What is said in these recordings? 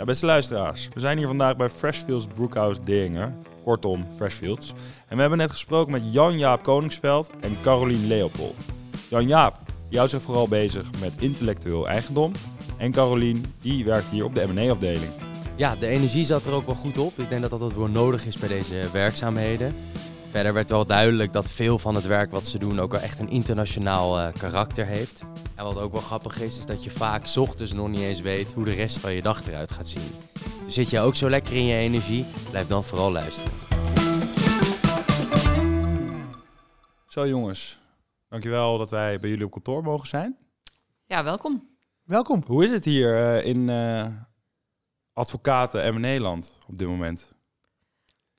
Ja, beste luisteraars, we zijn hier vandaag bij Freshfields Brookhouse Dingen, kortom Freshfields. En we hebben net gesproken met Jan-Jaap Koningsveld en Carolien Leopold. Jan-Jaap, die houdt zich vooral bezig met intellectueel eigendom. En Carolien, die werkt hier op de M&A-afdeling. Ja, de energie zat er ook wel goed op. Ik denk dat dat wat wel nodig is bij deze werkzaamheden. Verder werd wel duidelijk dat veel van het werk wat ze doen ook wel echt een internationaal eh, karakter heeft. En wat ook wel grappig is, is dat je vaak 's ochtends nog niet eens weet hoe de rest van je dag eruit gaat zien. Dus zit je ook zo lekker in je energie, blijf dan vooral luisteren. Zo jongens, dankjewel dat wij bij jullie op kantoor mogen zijn. Ja, welkom. Welkom. Hoe is het hier eh, in eh advocaten M&A-land op dit moment?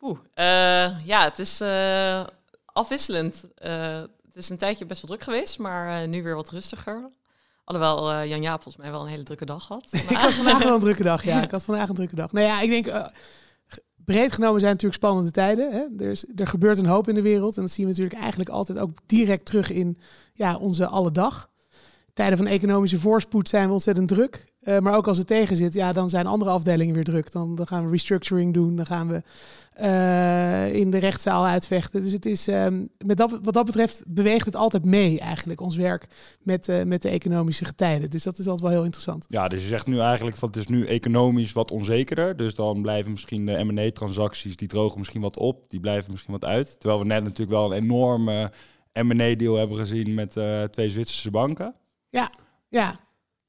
Oeh, eh, ja, het is eh, afwisselend. Eh, het is een tijdje best wel druk geweest, maar nu weer wat rustiger. Alhoewel Jan Jaap volgens mij wel een hele drukke dag had. Ik had vandaag wel een drukke dag, ja. Ik had vandaag een drukke dag. Nou ja, ik denk, breed genomen zijn het natuurlijk spannende tijden. Hè? Er, is, er gebeurt een hoop in de wereld. En dat zien we natuurlijk eigenlijk altijd ook direct terug in ja, onze alle dag. Tijden van economische voorspoed zijn we ontzettend druk. Eh, maar ook als het tegen zit, ja, dan zijn andere afdelingen weer druk. Dan, gaan we restructuring doen, dan gaan we eh, in de rechtszaal uitvechten. Dus het is, ehm, met dat, wat dat betreft beweegt het altijd mee eigenlijk, ons werk met, eh, met de economische getijden. Dus dat is altijd wel heel interessant. Ja, dus je zegt nu eigenlijk van het is nu economisch wat onzekerder. Dus dan blijven misschien de M&A-transacties, die drogen misschien wat op. Die blijven misschien wat uit. Terwijl we net natuurlijk wel een enorme M&A-deal hebben gezien met twee Zwitserse banken. Ja,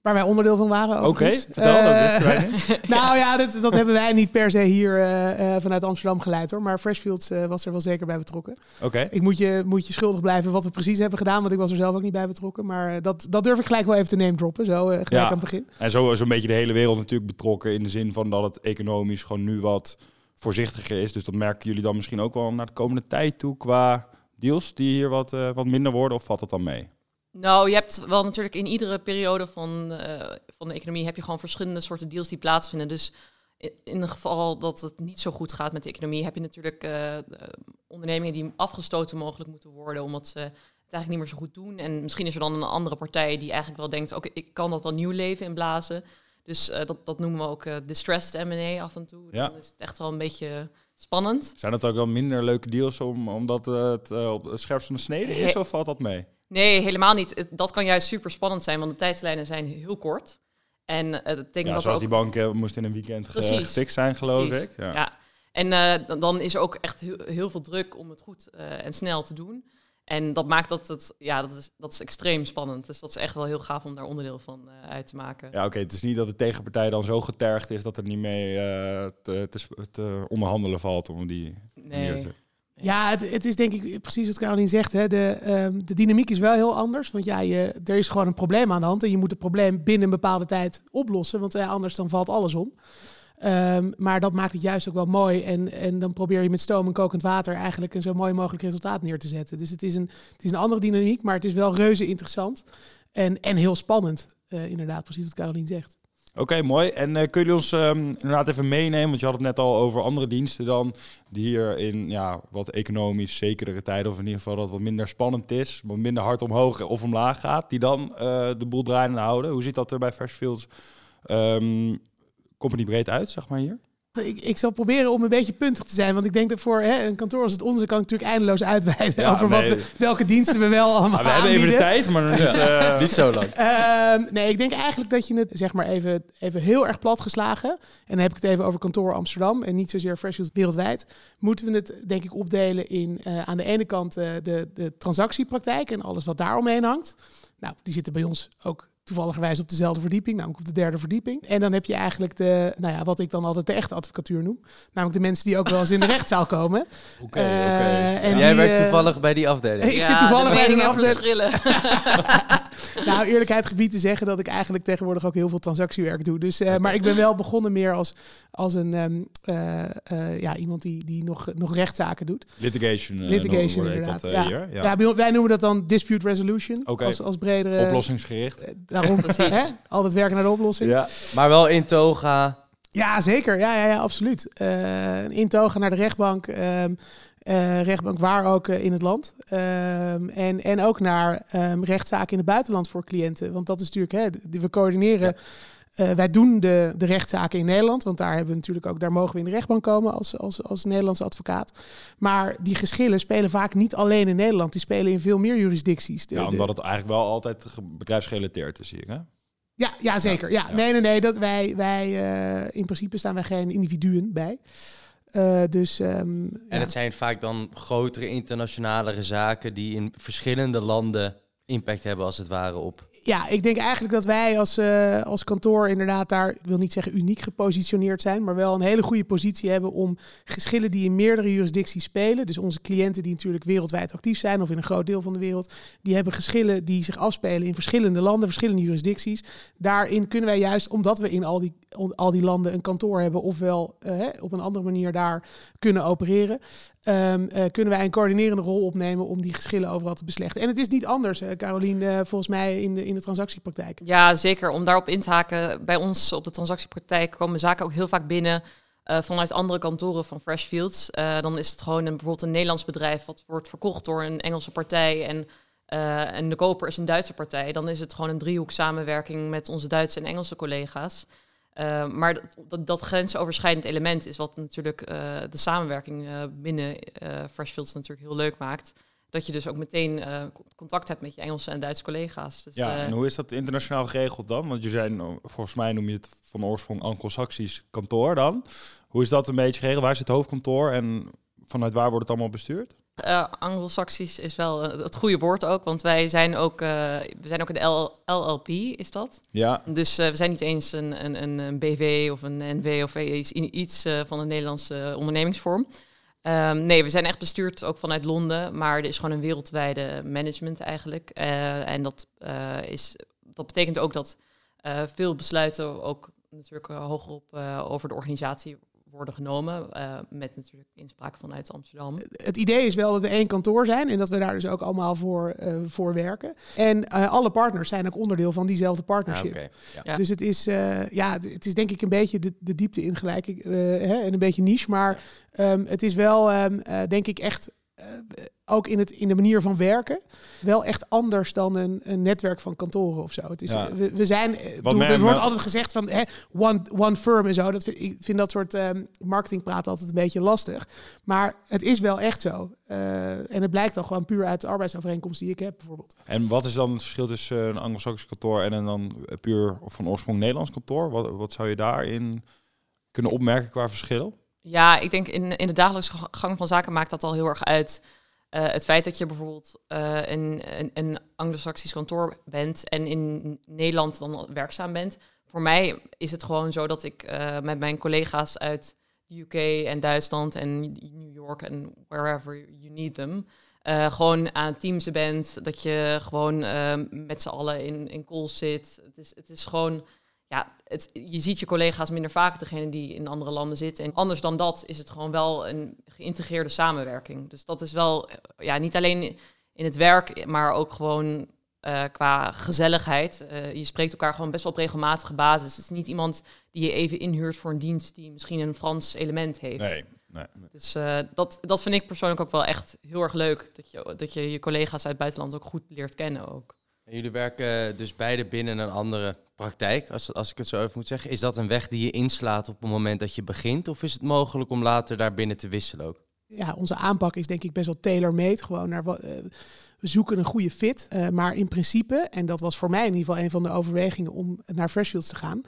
waar wij onderdeel van waren. Oké, vertel, dat wisten wij niet. nou ja, dat, dat hebben wij niet per se hier eh, eh, vanuit Amsterdam geleid hoor. Maar Freshfields was er wel zeker bij betrokken. Oké. Ik moet je, moet je schuldig blijven wat we precies hebben gedaan, want ik was er zelf ook niet bij betrokken. Maar dat, dat durf ik gelijk wel even te name droppen, zo gelijk Ja. aan het begin. En zo is een beetje de hele wereld natuurlijk betrokken in de zin van dat het economisch gewoon nu wat voorzichtiger is. Dus dat merken jullie dan misschien ook wel naar de komende tijd toe qua deals die hier wat, wat minder worden of valt dat dan mee? Nou, je hebt wel natuurlijk in iedere periode van, eh, van de economie heb je gewoon verschillende soorten deals die plaatsvinden. Dus in het geval dat het niet zo goed gaat met de economie, heb je natuurlijk eh, eh, ondernemingen die afgestoten mogelijk moeten worden, omdat ze het eigenlijk niet meer zo goed doen. En misschien is er dan een andere partij die eigenlijk wel denkt, oké, ik kan dat wel nieuw leven inblazen. Dus dat, dat noemen we ook eh, distressed M&A af en toe. Ja. Dan is het echt wel een beetje spannend. Zijn dat ook wel minder leuke deals om, omdat het op het scherpst van de snede is He- of valt dat mee? Nee, helemaal niet. Dat kan juist super spannend zijn, want de tijdslijnen zijn heel kort. En eh, dat betekent Ja, dat zoals die banken moest in een weekend ge- Precies. gefixt zijn, geloof Precies, ik. Ja. Ja. En eh, dan- is er ook echt heel, heel veel druk om het goed eh, en snel te doen. En dat maakt dat het, ja, dat is, dat is extreem spannend. Dus dat is echt wel heel gaaf om daar onderdeel van eh, uit te maken. Ja, oké. Het is niet dat de tegenpartij dan zo getergd is dat er niet mee eh, te, te, sp- te onderhandelen valt om die nee. te... Ja, het, is denk ik precies wat Caroline zegt. Hè. De, ehm, de dynamiek is wel heel anders. Want ja, je, er is gewoon een probleem aan de hand. En je moet het probleem binnen een bepaalde tijd oplossen. Want ja, anders dan valt alles om. Ehm, maar dat maakt het juist ook wel mooi. En, en dan probeer je met stoom en kokend water eigenlijk een zo mooi mogelijk resultaat neer te zetten. Dus het is een, het is een andere dynamiek, maar het is wel reuze interessant. En, en heel spannend. Eh, inderdaad, precies wat Caroline zegt. Oké, mooi. En eh, kun je ons ehm, inderdaad even meenemen, want je had het net al over andere diensten dan, die hier in ja, wat economisch zekerdere tijden, of in ieder geval dat wat minder spannend is, wat minder hard omhoog of omlaag gaat, die dan eh, de boel draaiende houden. Hoe ziet dat er bij Freshfields ehm company breed uit, zeg maar hier? Ik, ik zal proberen om een beetje puntig te zijn. Want ik denk dat voor hè, een kantoor als het onze kan ik natuurlijk eindeloos uitweiden Ja, over nee. wat we, welke diensten we wel allemaal Ah, we hebben even de tijd, maar niet... eh, Niet zo lang. Ehm, nee, ik denk eigenlijk dat je het zeg maar even, even heel erg plat geslagen. En dan heb ik het even over kantoor Amsterdam en niet zozeer Freshfields wereldwijd. Moeten we het denk ik opdelen in eh, aan de ene kant eh, de, de transactiepraktijk en alles wat daar omheen hangt. Nou, die zitten bij ons ook toevalligerwijs op dezelfde verdieping, namelijk op de derde verdieping. En dan heb je eigenlijk de, nou ja, wat ik dan altijd de echte advocatuur noem. Namelijk de mensen die ook wel eens in de rechtszaal komen. Oké, Eh, oké. en Jij die, werkt eh, toevallig bij die afdeling. Ik zit toevallig de bij meningen afdeling. verschillen. nou, eerlijkheid gebied te zeggen dat ik eigenlijk tegenwoordig ook heel veel transactiewerk doe. Dus, eh, maar ik ben wel begonnen meer als, als een, ehm, eh, eh, ja, iemand die, die nog, nog rechtszaken doet. Litigation. eh, Litigation inderdaad. dat, ja. eh, hier. Ja. Wij noemen dat dan dispute resolution. Als, als bredere... Oplossingsgericht. Daarom, hè? Altijd werken naar de oplossing. Ja, Ja. Maar wel in toga. zeker. Ja, ja, ja absoluut. Eh, een intogen naar de rechtbank. ehm, eh, rechtbank waar ook eh, in het land. Ehm, en, en ook naar ehm, rechtszaken in het buitenland voor cliënten. Want dat is natuurlijk, hè, we coördineren Uh, wij doen de, de rechtszaken in Nederland, want daar hebben we natuurlijk ook, daar mogen we in de rechtbank komen als, als, als Nederlandse advocaat. Maar die geschillen spelen vaak niet alleen in Nederland, die spelen in veel meer jurisdicties. De, ja, omdat het eigenlijk wel altijd bedrijfsgerelateerd is, zie ik. Hè? Ja, ja, zeker. Ja, nee, nee, nee. Dat wij, wij, uh, in principe staan wij geen individuen bij. Uh, dus, um, en het zijn vaak dan grotere internationale zaken die in verschillende landen impact hebben, als het ware, op ja, ik denk eigenlijk dat wij als, uh, als kantoor inderdaad daar, ik wil niet zeggen uniek gepositioneerd zijn, maar wel een hele goede positie hebben om geschillen die in meerdere jurisdicties spelen. Dus onze cliënten die natuurlijk wereldwijd actief zijn of in een groot deel van de wereld, die hebben geschillen die zich afspelen in verschillende landen, verschillende jurisdicties. Daarin kunnen wij juist, omdat we in al die, al die landen een kantoor hebben, ofwel uh, op een andere manier daar kunnen opereren, um, uh, kunnen wij een coördinerende rol opnemen om die geschillen overal te beslechten. En het is niet anders, uh, Carolien, uh, volgens mij in de, in de transactiepraktijk. Ja, zeker. Om daarop in te haken, bij ons op de transactiepraktijk komen zaken ook heel vaak binnen vanuit andere kantoren van Freshfields. dan is het gewoon een, bijvoorbeeld een Nederlands bedrijf wat wordt verkocht door een Engelse partij en en de koper is een Duitse partij, dan is het gewoon een driehoek samenwerking met onze Duitse en Engelse collega's. Uh, maar dat, dat, grensoverschrijdend element is wat natuurlijk uh, de samenwerking uh, binnen Freshfields natuurlijk heel leuk maakt. Dat je dus ook meteen contact hebt met je Engelse en Duitse collega's. Dus, ja, en hoe is dat internationaal geregeld dan? Want je zijn, volgens mij noem je het van oorsprong Anglo-Saxisch kantoor dan. Hoe is dat een beetje geregeld? Waar is het hoofdkantoor en vanuit waar wordt het allemaal bestuurd? Uh, Anglo-Saxisch is wel uh, het goede woord ook, want wij zijn ook, uh, we zijn ook een LLP, is dat? Ja. Dus we zijn niet eens een, een, een, BV of een NV of iets, iets van een Nederlandse ondernemingsvorm. Um, nee, we zijn echt bestuurd ook vanuit Londen, maar er is gewoon een wereldwijde management eigenlijk. en dat, is, dat betekent ook dat veel besluiten ook natuurlijk hogerop over de organisatie worden genomen. Uh, met natuurlijk inspraak vanuit Amsterdam. Het idee is wel dat we één kantoor zijn en dat we daar dus ook allemaal voor, uh, voor werken. En uh, alle partners zijn ook onderdeel van diezelfde partnership. Ah, okay. ja. Dus het is, ja, het is denk ik een beetje de, de diepte in gelijk hè, en een beetje niche. Maar ja. um, het is wel, um, denk ik, echt ook in, het, in de manier van werken, wel echt anders dan een, een netwerk van kantoren of zo. Het is, ja. we, we zijn, bedoel, er wordt altijd gezegd van hè, one, one firm en zo. Dat vind, ik vind dat soort um, marketingpraat altijd een beetje lastig. Maar het is wel echt zo. Uh, en het blijkt al gewoon puur uit de arbeidsovereenkomst die ik heb bijvoorbeeld. En wat is dan het verschil tussen een Anglo-Saxisch kantoor en een dan puur of van oorsprong Nederlands kantoor? Wat, wat zou je daarin kunnen opmerken qua verschil? Ja, ik denk in, in de dagelijkse gang van zaken maakt dat al heel erg uit. Uh, het feit dat je bijvoorbeeld uh, een, een, anglo-saxisch kantoor bent en in Nederland dan werkzaam bent. Voor mij is het gewoon zo dat ik uh, met mijn collega's uit UK en Duitsland en New York en wherever you need them, gewoon aan het teamsen bent. Dat je gewoon met z'n allen in, in calls zit. Het is, het is gewoon ja, het, je ziet je collega's minder vaak, degene die in andere landen zitten. En anders dan dat is het gewoon wel een geïntegreerde samenwerking. Dus dat is wel, eh, ja, niet alleen in het werk, maar ook gewoon uh, qua gezelligheid. Uh, je spreekt elkaar gewoon best wel op regelmatige basis. Het is niet iemand die je even inhuurt voor een dienst die misschien een Frans element heeft. Nee, nee. Dus uh, dat, dat vind ik persoonlijk ook wel echt heel erg leuk. Dat je, dat je je collega's uit het buitenland ook goed leert kennen ook. Jullie werken dus beide binnen een andere praktijk, als, als ik het zo even moet zeggen. Is dat een weg die je inslaat op het moment dat je begint? Of is het mogelijk om later daar binnen te wisselen ook? Ja, onze aanpak is denk ik best wel tailor-made. Gewoon naar wat. Uh, we zoeken een goede fit. Uh, maar in principe, en dat was voor mij in ieder geval een van de overwegingen om naar Freshfields te gaan,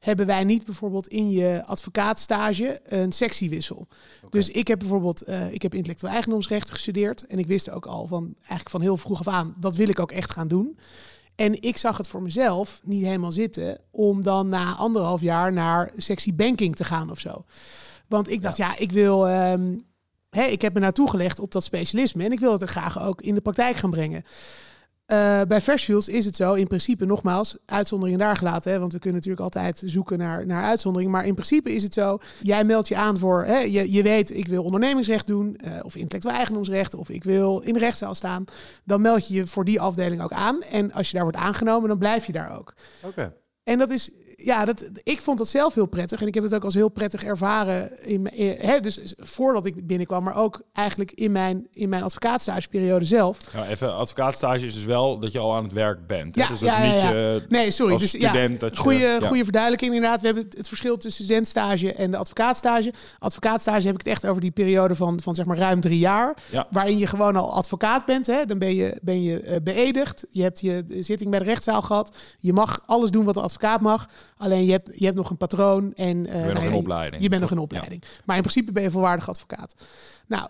hebben wij niet bijvoorbeeld in je advocaatstage een sectiewissel. Okay. Dus ik heb bijvoorbeeld, uh, ik heb intellectueel eigendomsrecht gestudeerd en ik wist ook al van eigenlijk van heel vroeg af aan, dat wil ik ook echt gaan doen. En ik zag het voor mezelf niet helemaal zitten om dan na anderhalf jaar naar sectie banking te gaan of zo. Want ik dacht, ja, ja ik wil. Um, hè, ik heb me naartoe gelegd op dat specialisme en ik wil het er graag ook in de praktijk gaan brengen. Uh, bij Freshfields is het zo, in principe, nogmaals, uitzonderingen daar gelaten. Hè, want we kunnen natuurlijk altijd zoeken naar, naar uitzonderingen. Maar in principe is het zo, jij meldt je aan voor, hè, je, je weet, ik wil ondernemingsrecht doen, uh, of intellectueel eigendomsrecht, of ik wil in de rechtszaal staan. Dan meld je je voor die afdeling ook aan. En als je daar wordt aangenomen, dan blijf je daar ook. Oké. Okay. En dat is ja, dat, ik vond dat zelf heel prettig. En ik heb het ook als heel prettig ervaren. In, in- hè, dus voordat ik binnenkwam, maar ook eigenlijk in mijn, in mijn advocaatstageperiode zelf. Ja, even, advocaatstage is dus wel dat je al aan het werk bent. hè? Ja, dus dat ja, niet ja. Nee, sorry. dus student ja, dat je... goede, ja. goede verduidelijking inderdaad. We hebben het, het verschil tussen studentstage en de advocaatstage. Advocaatstage heb ik het echt over die periode van, van zeg maar ruim drie jaar. Ja. Waarin je gewoon al advocaat bent. Hè? Dan ben je, ben je eh, beëdigd. Je hebt je zitting bij de rechtszaal gehad. Je mag alles doen wat een advocaat mag. Alleen je hebt, je hebt nog een patroon. En, eh, Je bent nog nou in ja, opleiding. Je bent nog in Ja. opleiding. Maar in principe ben je volwaardig advocaat. Nou,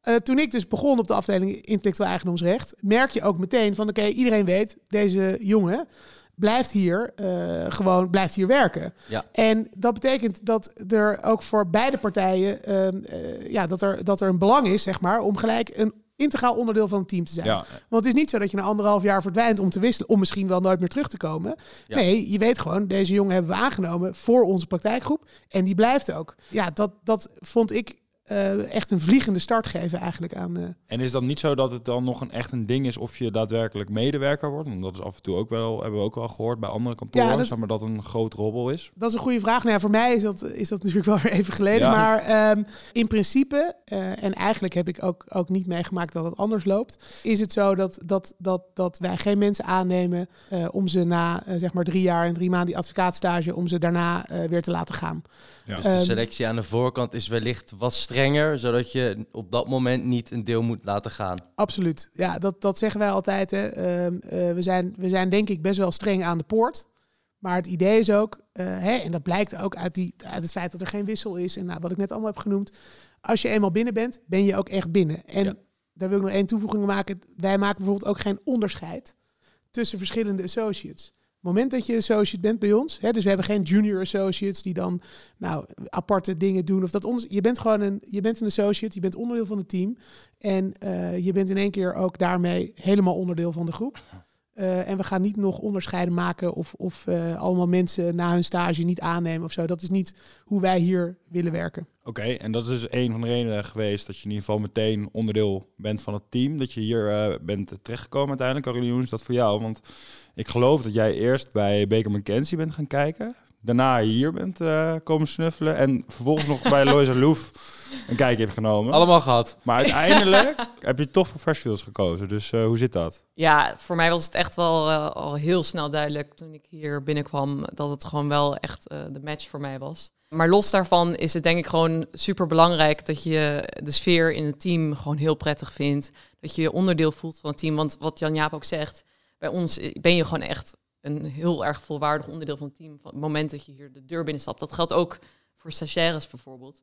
eh, toen ik dus begon op de afdeling intellectueel eigendomsrecht, merk je ook meteen van oké, iedereen weet, deze jongen blijft hier eh, gewoon blijft hier werken. Ja. En dat betekent dat er ook voor beide partijen ehm, eh, ja, dat, er, dat er een belang is, zeg maar, om gelijk een integraal onderdeel van het team te zijn. Ja, Want het is niet zo dat je na anderhalf jaar verdwijnt om te wisselen, om misschien wel nooit meer terug te komen. Ja. Nee, je weet gewoon, deze jongen hebben we aangenomen voor onze praktijkgroep. En die blijft ook. Ja, dat, dat vond ik eh, echt een vliegende start geven eigenlijk aan. eh, En is dat niet zo dat het dan nog een echt een ding is of je daadwerkelijk medewerker wordt? Want dat is af en toe ook wel, hebben we ook wel gehoord bij andere kantoren, Ja, dat- maar dat een groot robbel is. Dat is een goede vraag. Nou ja, voor mij is dat, is dat natuurlijk wel weer even geleden. Ja. Maar ehm, in principe, eh, en eigenlijk heb ik ook, ook niet meegemaakt dat het anders loopt, is het zo dat, dat, dat, dat wij geen mensen aannemen eh, om ze na zeg maar drie jaar en drie maanden die advocaatstage, om ze daarna eh, weer te laten gaan. Ja. Dus de Ehm, selectie aan de voorkant is wellicht wat strenger, zodat je op dat moment niet een deel moet laten gaan. Absoluut. Ja, dat, dat zeggen wij altijd. Hè. Ehm, eh, we, zijn, we zijn denk ik best wel streng aan de poort. Maar het idee is ook, eh, hè, en dat blijkt ook uit, die, uit het feit dat er geen wissel is en nou, wat ik net allemaal heb genoemd. Als je eenmaal binnen bent, ben je ook echt binnen. En Ja. daar wil ik nog één toevoeging maken. Wij maken bijvoorbeeld ook geen onderscheid tussen verschillende associates. Moment dat je associate bent bij ons, hè, dus we hebben geen junior associates die dan nou, aparte dingen doen. Of dat ons, je bent gewoon een, je bent een associate, je bent onderdeel van het team. En eh, je bent in één keer ook daarmee helemaal onderdeel van de groep. Eh, en we gaan niet nog onderscheiden maken of, of eh, allemaal mensen na hun stage niet aannemen of zo. Dat is niet hoe wij hier willen werken. Oké, en dat is dus een van de redenen geweest dat je in ieder geval meteen onderdeel bent van het team. Dat je hier eh, bent terechtgekomen uiteindelijk. Caroline, hoe is dat voor jou? Want ik geloof dat jij eerst bij Baker McKenzie bent gaan kijken. Daarna hier bent eh, komen snuffelen. En vervolgens nog bij Lois Loef een kijkje hebt genomen. Allemaal gehad. Maar uiteindelijk heb je toch voor Freshfields gekozen. Dus eh, hoe zit dat? Ja, voor mij was het echt wel eh, al heel snel duidelijk toen ik hier binnenkwam dat het gewoon wel echt eh, de match voor mij was. Maar los daarvan is het denk ik gewoon super belangrijk dat je de sfeer in het team gewoon heel prettig vindt. Dat je je onderdeel voelt van het team. Want wat Jan Jaap ook zegt, bij ons ben je gewoon echt een heel erg volwaardig onderdeel van het team. Van het moment dat je hier de deur binnenstapt. Dat geldt ook voor stagiaires bijvoorbeeld.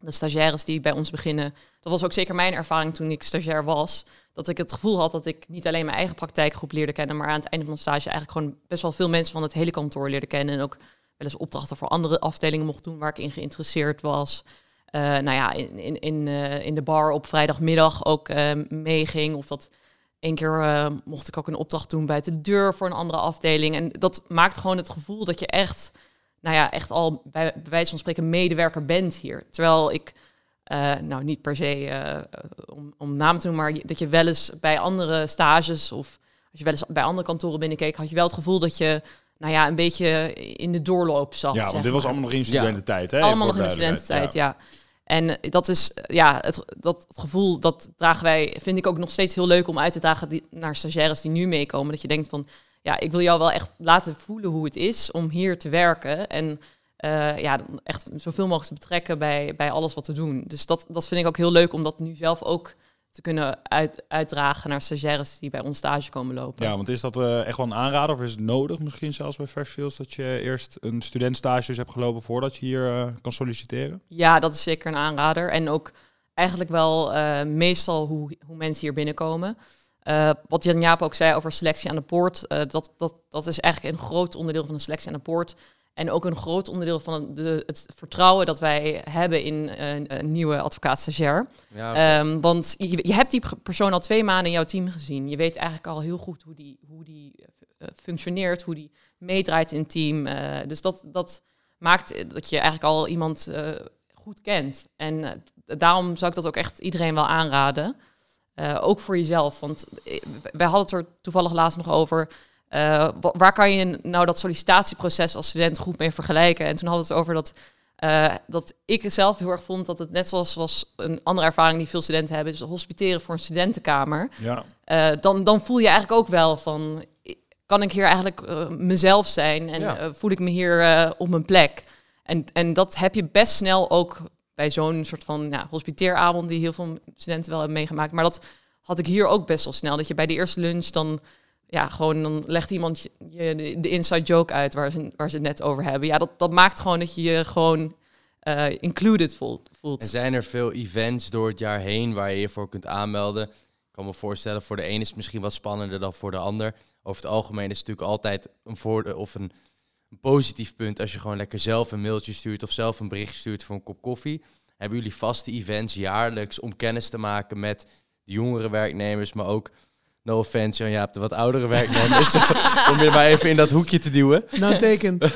De stagiaires die bij ons beginnen. Dat was ook zeker mijn ervaring toen ik stagiair was dat ik het gevoel had dat ik niet alleen mijn eigen praktijkgroep leerde kennen, maar aan het einde van de stage eigenlijk gewoon best wel veel mensen van het hele kantoor leerde kennen. En ook wel eens opdrachten voor andere afdelingen mocht doen waar ik in geïnteresseerd was. Eh, nou ja, in, in, in, eh, in de bar op vrijdagmiddag ook eh, meeging. Of dat één keer mocht ik ook een opdracht doen buiten de deur voor een andere afdeling. En dat maakt gewoon het gevoel dat je echt, nou ja, echt al bij, bij wijze van spreken medewerker bent hier. Terwijl ik eh, nou, niet per se eh, om, om naam te noemen, maar dat je wel eens bij andere stages of als je wel eens bij andere kantoren binnenkeek, had je wel het gevoel dat je, nou ja, een beetje in de doorloop zat. Ja, want dit was allemaal nog in Ja. studententijd. Hè? Allemaal nog in studententijd, ja. En dat is, ja, het, dat het gevoel, dat dragen wij, vind ik ook nog steeds heel leuk om uit te dragen die, naar stagiaires die nu meekomen. Dat je denkt van, ja, ik wil jou wel echt laten voelen hoe het is om hier te werken. En eh, ja, echt zoveel mogelijk te betrekken bij, bij alles wat we doen. Dus dat, dat vind ik ook heel leuk om dat nu zelf ook te kunnen uit, uitdragen naar stagiaires die bij ons stage komen lopen. Ja, want is dat eh, echt wel een aanrader of is het nodig misschien zelfs bij Freshfields dat je eerst een studentstages hebt gelopen voordat je hier eh, kan solliciteren? Ja, dat is zeker een aanrader. En ook eigenlijk wel meestal hoe, hoe mensen hier binnenkomen. Eh, wat Jan Jaap ook zei over selectie aan de poort, eh, dat, dat, dat is eigenlijk een groot onderdeel van de selectie aan de poort. En ook een groot onderdeel van de, het vertrouwen dat wij hebben in eh, een, een nieuwe advocaat-stagiair. Ja. Ehm, want je, je hebt die persoon al twee maanden in jouw team gezien. Je weet eigenlijk al heel goed hoe die, hoe die functioneert, hoe die meedraait in het team. Dus dat, dat maakt dat je eigenlijk al iemand goed kent. En daarom zou ik dat ook echt iedereen wel aanraden. Eh, ook voor jezelf. Want eh, wij hadden het er toevallig laatst nog over. eh, wa- waar kan je nou dat sollicitatieproces als student goed mee vergelijken? En toen hadden we het over dat, eh, dat ik zelf heel erg vond dat het net zoals was een andere ervaring die veel studenten hebben, dus hospiteren voor een studentenkamer. Ja. Dan, dan voel je eigenlijk ook wel van, kan ik hier eigenlijk mezelf zijn en Ja. voel ik me hier op mijn plek? En, en dat heb je best snel ook bij zo'n soort van ja, hospiteeravond die heel veel studenten wel hebben meegemaakt. Maar dat had ik hier ook best wel snel. Dat je bij de eerste lunch dan, ja, gewoon dan legt iemand je, de, de inside joke uit waar ze, waar ze het net over hebben. Ja, dat, dat maakt gewoon dat je je gewoon eh, included voelt. En zijn er veel events door het jaar heen waar je je voor kunt aanmelden? Ik kan me voorstellen, voor de ene is het misschien wat spannender dan voor de ander. Over het algemeen is het natuurlijk altijd een voordeel of een, een positief punt als je gewoon lekker zelf een mailtje stuurt of zelf een bericht stuurt voor een kop koffie. Hebben jullie vaste events jaarlijks om kennis te maken met de jongere werknemers, maar ook, no offense, Jan Jaap, de wat oudere werknemers, om je maar even in dat hoekje te duwen. Nou, teken.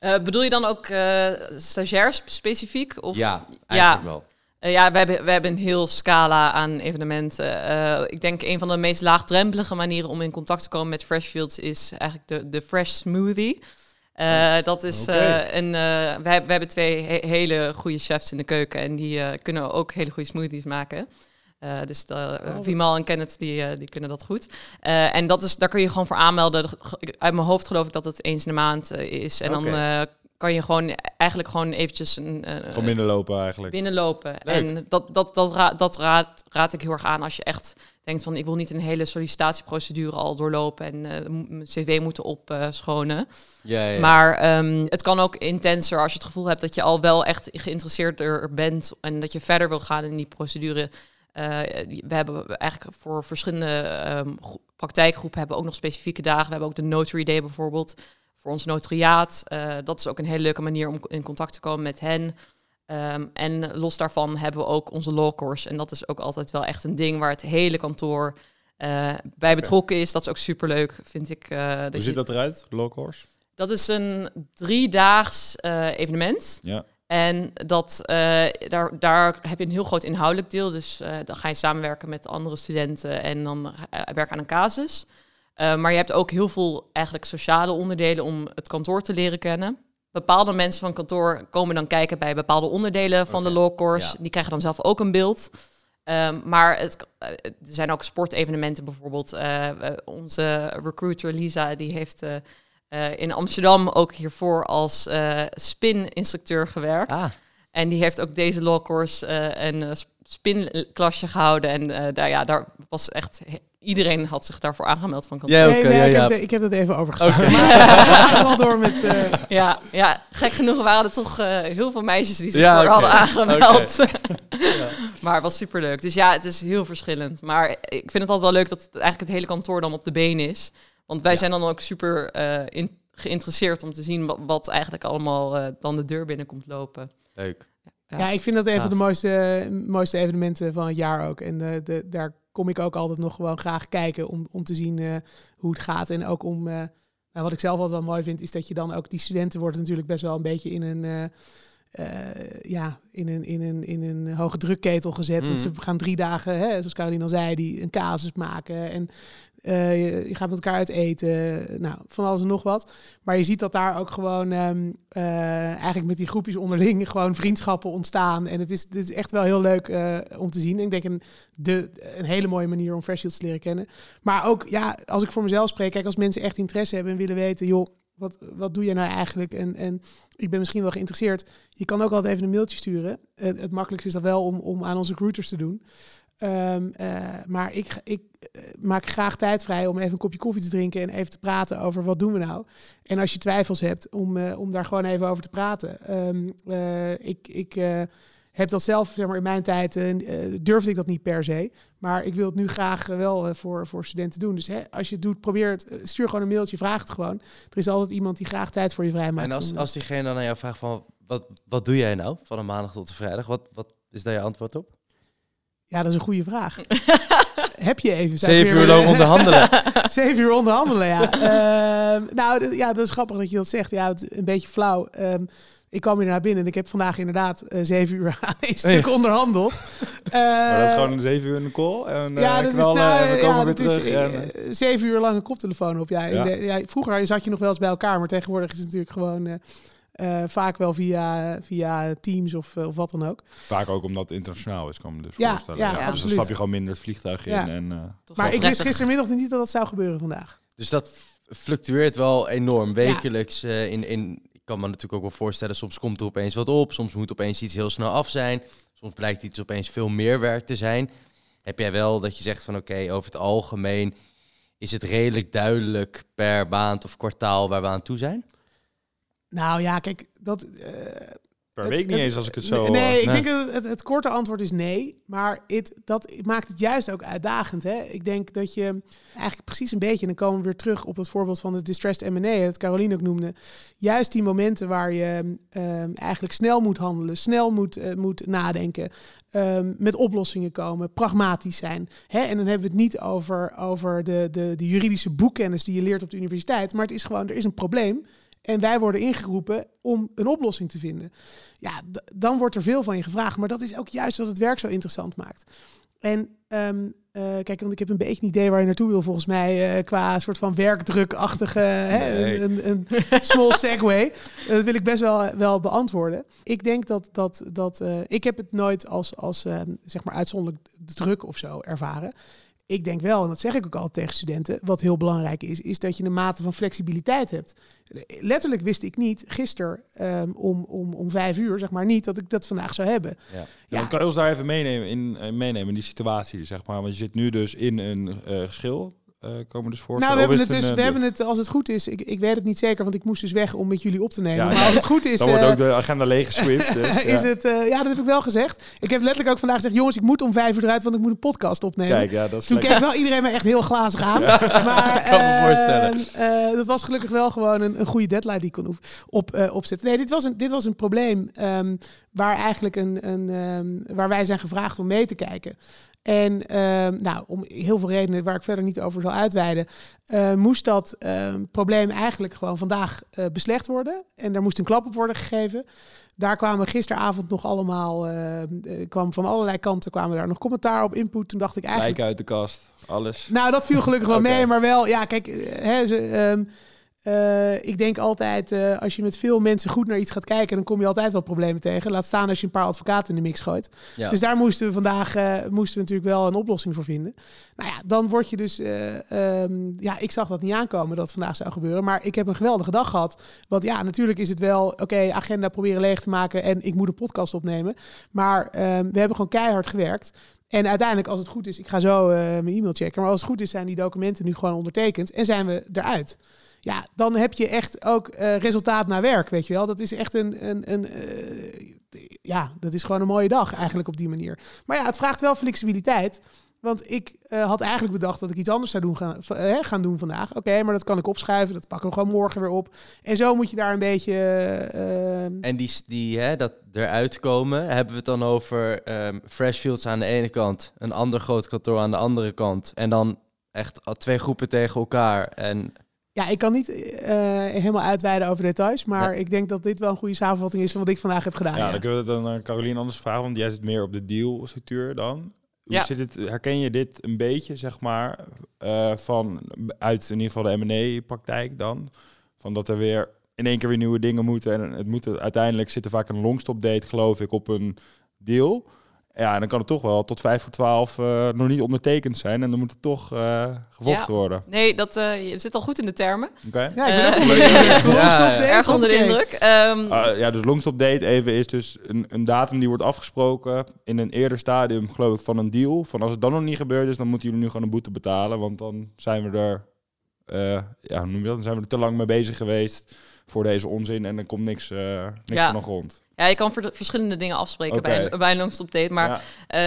Eh, bedoel je dan ook eh, stagiairs specifiek? Of? ja, eigenlijk wel. Eh, ja, we hebben, we hebben een heel scala aan evenementen. Eh, ik denk een van de meest laagdrempelige manieren om in contact te komen met Freshfields is eigenlijk de, de Fresh Smoothie. Eh, dat is een. wij, wij hebben twee he- hele goede chefs in de keuken en die kunnen ook hele goede smoothies maken. Dus Oh. Vimal en Kenneth die, die kunnen dat goed. En dat is, daar kun je gewoon voor aanmelden. Uit mijn hoofd geloof ik dat het eens in de maand is. En dan kan je gewoon eigenlijk gewoon eventjes een, een- Gewoon binnenlopen eigenlijk. binnenlopen. Leuk. En dat, dat, dat, ra- dat raad, raad ik heel erg aan als je echt denkt van ik wil niet een hele sollicitatieprocedure al doorlopen en eh, mijn cv moeten opschonen. Ja, ja. Maar ehm, het kan ook intenser als je het gevoel hebt dat je al wel echt geïnteresseerd er bent en dat je verder wil gaan in die procedure. Eh, we hebben eigenlijk voor verschillende ehm, gro- praktijkgroepen hebben ook nog specifieke dagen. We hebben ook de Notary Day bijvoorbeeld voor ons notariaat. Eh, dat is ook een hele leuke manier om in contact te komen met hen. Ehm, en los daarvan hebben we ook onze law course. En dat is ook altijd wel echt een ding waar het hele kantoor eh, bij betrokken is. Dat is ook superleuk, vind ik. eh, dat Hoe je- ziet dat eruit? Low course? dat is een driedaags evenement. Ja. En dat, daar, daar heb je een heel groot inhoudelijk deel. Dus dan ga je samenwerken met andere studenten en dan werken aan een casus. Eh, maar je hebt ook heel veel eigenlijk sociale onderdelen om het kantoor te leren kennen. Bepaalde mensen van kantoor komen dan kijken bij bepaalde onderdelen van de Oké, law course. ja. Die krijgen dan zelf ook een beeld. Ehm, maar het, eh, er zijn ook sportevenementen bijvoorbeeld. Eh, onze recruiter Lisa, die heeft in Amsterdam ook hiervoor als spin-instructeur gewerkt. Ah, En die heeft ook deze law course eh, een spinklasje gehouden. En daar, ja, daar was echt... iedereen had zich daarvoor aangemeld van kantoor. Ook, nee, nee, ja, ik, ja. heb het, ik heb het even overgeslagen. Maar we gaan wel door met... eh, Ja, ja, gek genoeg waren er toch eh, heel veel meisjes die zich Ja, hadden aangemeld. Ja. Maar het was superleuk. Dus ja, het is heel verschillend. Maar ik vind het altijd wel leuk dat het eigenlijk het hele kantoor dan op de been is. Want wij Ja. zijn dan ook super eh, in, geïnteresseerd om te zien wat, wat eigenlijk allemaal eh, dan de deur binnen komt lopen. Leuk. Ja. Ja, ik vind dat een Ja. van de mooiste, mooiste evenementen van het jaar ook. En eh, de, daar kom ik ook altijd nog gewoon graag kijken om, om te zien eh, hoe het gaat. En ook om, eh, nou, wat ik zelf altijd wel mooi vind, is dat je dan ook die studenten worden natuurlijk best wel een beetje in een, eh, ja, in een, in een, in een hoge drukketel gezet. Want ze gaan drie dagen, hè, zoals Caroline al zei, die een casus maken. En eh, je, je gaat met elkaar uit eten. Nou, van alles en nog wat. Maar je ziet dat daar ook gewoon ehm, eh, eigenlijk met die groepjes onderling gewoon vriendschappen ontstaan. En het is, het is echt wel heel leuk om te zien. En ik denk een, de, een hele mooie manier om Freshfields te leren kennen. Maar ook, ja, als ik voor mezelf spreek, kijk, als mensen echt interesse hebben en willen weten, joh, wat, wat doe jij nou eigenlijk? En, en ik ben misschien wel geïnteresseerd. Je kan ook altijd even een mailtje sturen. Het, het makkelijkste is dat wel om, om aan onze recruiters te doen. Ehm, eh, maar ik, ik eh, maak graag tijd vrij om even een kopje koffie te drinken en even te praten over wat doen we nou. En als je twijfels hebt, om, eh, om daar gewoon even over te praten. Ehm, eh, ik ik heb dat zelf, zeg maar, in mijn tijd eh, durfde ik dat niet per se. Maar ik wil het nu graag eh, wel eh, voor, voor studenten doen. Dus hè, als je het doet, probeer het. stuur gewoon een mailtje, vraag het gewoon. Er is altijd iemand die graag tijd voor je vrijmaakt. En als, En, als diegene dan aan jou vraagt van, wat, wat doe jij nou van een maandag tot een vrijdag? Wat, wat is daar je antwoord op? Ja, dat is een goede vraag. heb je even? Zeven uur lang onderhandelen. Zeven uur onderhandelen, ja. Ehm, nou, ja, dat is grappig dat je dat zegt. Ja, het is een beetje flauw. Ehm, Ik kwam hier naar binnen en ik heb vandaag inderdaad eh, zeven uur aan een stuk onderhandeld. maar dat is Eh, gewoon een zeven uur in de call. En, ja, ja, dat is, nou, en we komen ja, weer terug. is en, eh, zeven uur lang een koptelefoon op. Ja, Ja. De- ja, vroeger zat je nog wel eens bij elkaar, maar tegenwoordig is het natuurlijk gewoon eh, eh, vaak wel via, via Teams of, eh, of wat dan ook. Vaak ook omdat het internationaal is, kan ik me dus Ja, voorstellen. ja, dus dan absoluut. stap je gewoon minder het vliegtuig in. Ja. En, eh, Maar ik wist gistermiddag niet dat dat zou gebeuren vandaag. Dus dat fluctueert wel enorm. Wekelijks eh, in, in... Kan me natuurlijk ook wel voorstellen, soms komt er opeens wat op. Soms moet opeens iets heel snel af zijn. Soms blijkt iets opeens veel meer werk te zijn. Heb jij wel dat je zegt van oké, over het algemeen is het redelijk duidelijk per maand of kwartaal waar we aan toe zijn? Nou ja, kijk, dat... eh, per Het- week niet het- eens als ik het zo... Nee, nee, hoor. ik Nee. denk dat het, het korte antwoord is nee. Maar het, dat maakt het juist ook uitdagend. Hè? Ik denk dat je eigenlijk precies een beetje... en dan komen we weer terug op het voorbeeld van de distressed M&A... dat Caroline ook noemde. Juist die momenten waar je ehm, eigenlijk snel moet handelen... snel moet, eh, moet nadenken... ehm, met oplossingen komen, pragmatisch zijn. Hè? En dan hebben we het niet over, over de, de, de juridische boekkennis die je leert op de universiteit. Maar het is gewoon, er is een probleem. En wij worden ingeroepen om een oplossing te vinden. Ja, dan wordt er veel van je gevraagd. Maar dat is ook juist wat het werk zo interessant maakt. En ehm, eh, kijk, want ik heb een beetje een idee waar je naartoe wil, volgens mij, eh, qua soort van werkdrukachtige, hè, Nee. een, een, een small segue. Dat wil ik best wel, wel beantwoorden. Ik denk dat, dat, dat eh, ik heb het nooit als, als eh, zeg maar uitzonderlijk druk of zo ervaren. Ik denk wel, en dat zeg ik ook altijd tegen studenten, wat heel belangrijk is, is dat je een mate van flexibiliteit hebt. Letterlijk wist ik niet gisteren ehm, om, om, om vijf uur, zeg maar niet, dat ik dat vandaag zou hebben. Ja. Ja, kan je ons daar even meenemen in, eh, meenemen in die situatie, zeg maar. Want je zit nu dus in een eh, geschil, eh komen dus voor. Nou, we hebben het dus, een, eh, we hebben het, als het goed is, ik, ik weet het niet zeker, want ik moest dus weg om met jullie op te nemen. Ja, maar ja. als het goed is, Dan wordt eh, ook de agenda leeggeswipt. Dus, ja. is het, eh, ja, dat heb ik wel gezegd. Ik heb letterlijk ook vandaag gezegd, jongens, ik moet om vijf uur eruit, want ik moet een podcast opnemen. Kijk, ja, dat is Toen lekker. keek wel iedereen me echt heel glazig aan. Maar kan me voorstellen. dat was gelukkig wel gewoon een, een goede deadline die ik kon op, op, opzetten. Nee, dit was een, dit was een probleem ehm, waar eigenlijk een, een ehm, waar wij zijn gevraagd om mee te kijken. En ehm, nou, om heel veel redenen waar ik verder niet over zal uitweiden, eh, moest dat ehm, probleem eigenlijk gewoon vandaag eh, beslecht worden. En daar moest een klap op worden gegeven. Daar kwamen gisteravond nog allemaal, eh, eh, kwam van allerlei kanten kwamen daar nog commentaar op, input. Toen dacht ik eigenlijk, Lijken uit de kast, alles. nou, dat viel gelukkig wel mee, maar wel, ja, kijk, hè, ze, ehm, eh, ik denk altijd, eh, als je met veel mensen goed naar iets gaat kijken, dan kom je altijd wel problemen tegen. Laat staan als je een paar advocaten in de mix gooit. Ja. Dus daar moesten we vandaag eh, moesten we natuurlijk wel een oplossing voor vinden. Nou ja, dan word je dus, eh, ehm, ja, ik zag dat niet aankomen dat het vandaag zou gebeuren, maar ik heb een geweldige dag gehad. Want ja, natuurlijk is het wel, oké, agenda proberen leeg te maken en ik moet een podcast opnemen. Maar ehm, we hebben gewoon keihard gewerkt. En uiteindelijk, als het goed is, ik ga zo mijn e-mail checken. Maar als het goed is, zijn die documenten nu gewoon ondertekend en zijn we eruit. Ja, dan heb je echt ook eh, resultaat naar werk, weet je wel. Dat is echt een, een, een eh, ja, dat is gewoon een mooie dag eigenlijk op die manier. Maar ja, het vraagt wel flexibiliteit. Want ik eh, had eigenlijk bedacht dat ik iets anders zou doen gaan, gaan doen vandaag. Oké, maar dat kan ik opschuiven. Dat pakken we gewoon morgen weer op. En zo moet je daar een beetje. eh, eh, En die, die hè, dat eruit komen, hebben we het dan over ehm Freshfields aan de ene kant, een ander groot kantoor aan de andere kant. En dan echt twee groepen tegen elkaar. En Ja, ik kan niet eh, helemaal uitweiden over details, maar ik denk dat dit wel een goede samenvatting is van wat ik vandaag heb gedaan. ja, ja. dan kunnen we het dan aan Caroline anders vragen, want jij zit meer op de deal-structuur dan. Hoe Ja. zit het, herken je dit een beetje, zeg maar, eh, van uit in ieder geval de M&A-praktijk dan? Van dat er weer in één keer weer nieuwe dingen moeten en het moet uiteindelijk zit er vaak een longstop date, geloof ik, op een deal. Ja, en dan kan het toch wel tot vijf voor twaalf eh, nog niet ondertekend zijn en dan moet het toch eh, gevochten Ja. worden. Nee, dat, eh, je zit al goed in de termen. Oké? Ja, ik ben ook onder Ja, ja. Erg onder de indruk. Ehm, Ah, ja, dus longstop date even is dus een, een datum die wordt afgesproken in een eerder stadium, geloof ik, van een deal. Van als het dan nog niet gebeurd is, dan moeten jullie nu gewoon een boete betalen, want dan zijn we er, eh, ja, hoe noem je dat? Dan zijn we er te lang mee bezig geweest voor deze onzin en er komt niks, eh niks Ja. van de grond. ja, je kan ver- verschillende dingen afspreken bij, een, bij een longstop date. Maar ja,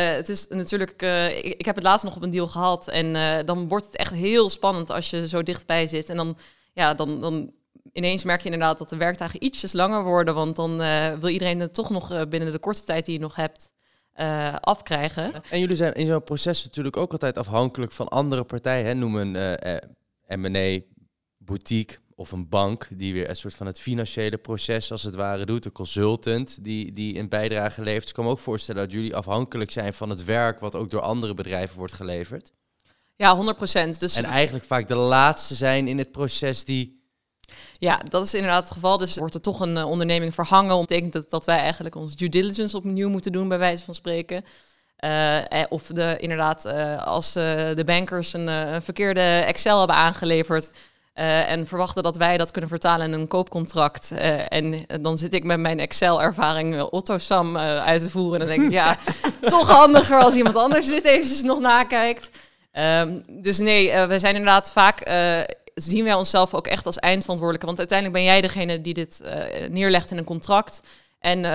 Eh, het is natuurlijk, eh, ik, ik heb het laatst nog op een deal gehad. En eh, dan wordt het echt heel spannend als je zo dichtbij zit. En dan, ja, dan, dan ineens merk je inderdaad dat de werkdagen ietsjes langer worden. Want dan eh, wil iedereen het toch nog eh, binnen de korte tijd die je nog hebt eh, afkrijgen. En jullie zijn in zo'n proces natuurlijk ook altijd afhankelijk van andere partijen. Hè? Noem een eh, eh, M&A, boutique, of een bank die weer een soort van het financiële proces als het ware doet. Een consultant die, die een bijdrage levert. Dus ik kan me ook voorstellen dat jullie afhankelijk zijn van het werk wat ook door andere bedrijven wordt geleverd. Ja, 100 procent. Dus En eigenlijk vaak de laatste zijn in het proces die... ja, dat is inderdaad het geval. Dus wordt er toch een eh, onderneming verhangen. Dat betekent dat, dat wij eigenlijk onze due diligence opnieuw moeten doen, bij wijze van spreken. Eh, eh, of de, inderdaad, als de bankers een, een verkeerde Excel hebben aangeleverd. Eh, en verwachten dat wij dat kunnen vertalen in een koopcontract. eh, en eh, dan zit ik met mijn Excel-ervaring uh, Otto-Sam uit te voeren. En dan denk ik, ja, toch handiger als iemand anders dit eventjes nog nakijkt. Ehm, dus nee, we zijn inderdaad vaak, zien wij onszelf ook echt als eindverantwoordelijke. Want uiteindelijk ben jij degene die dit neerlegt in een contract. En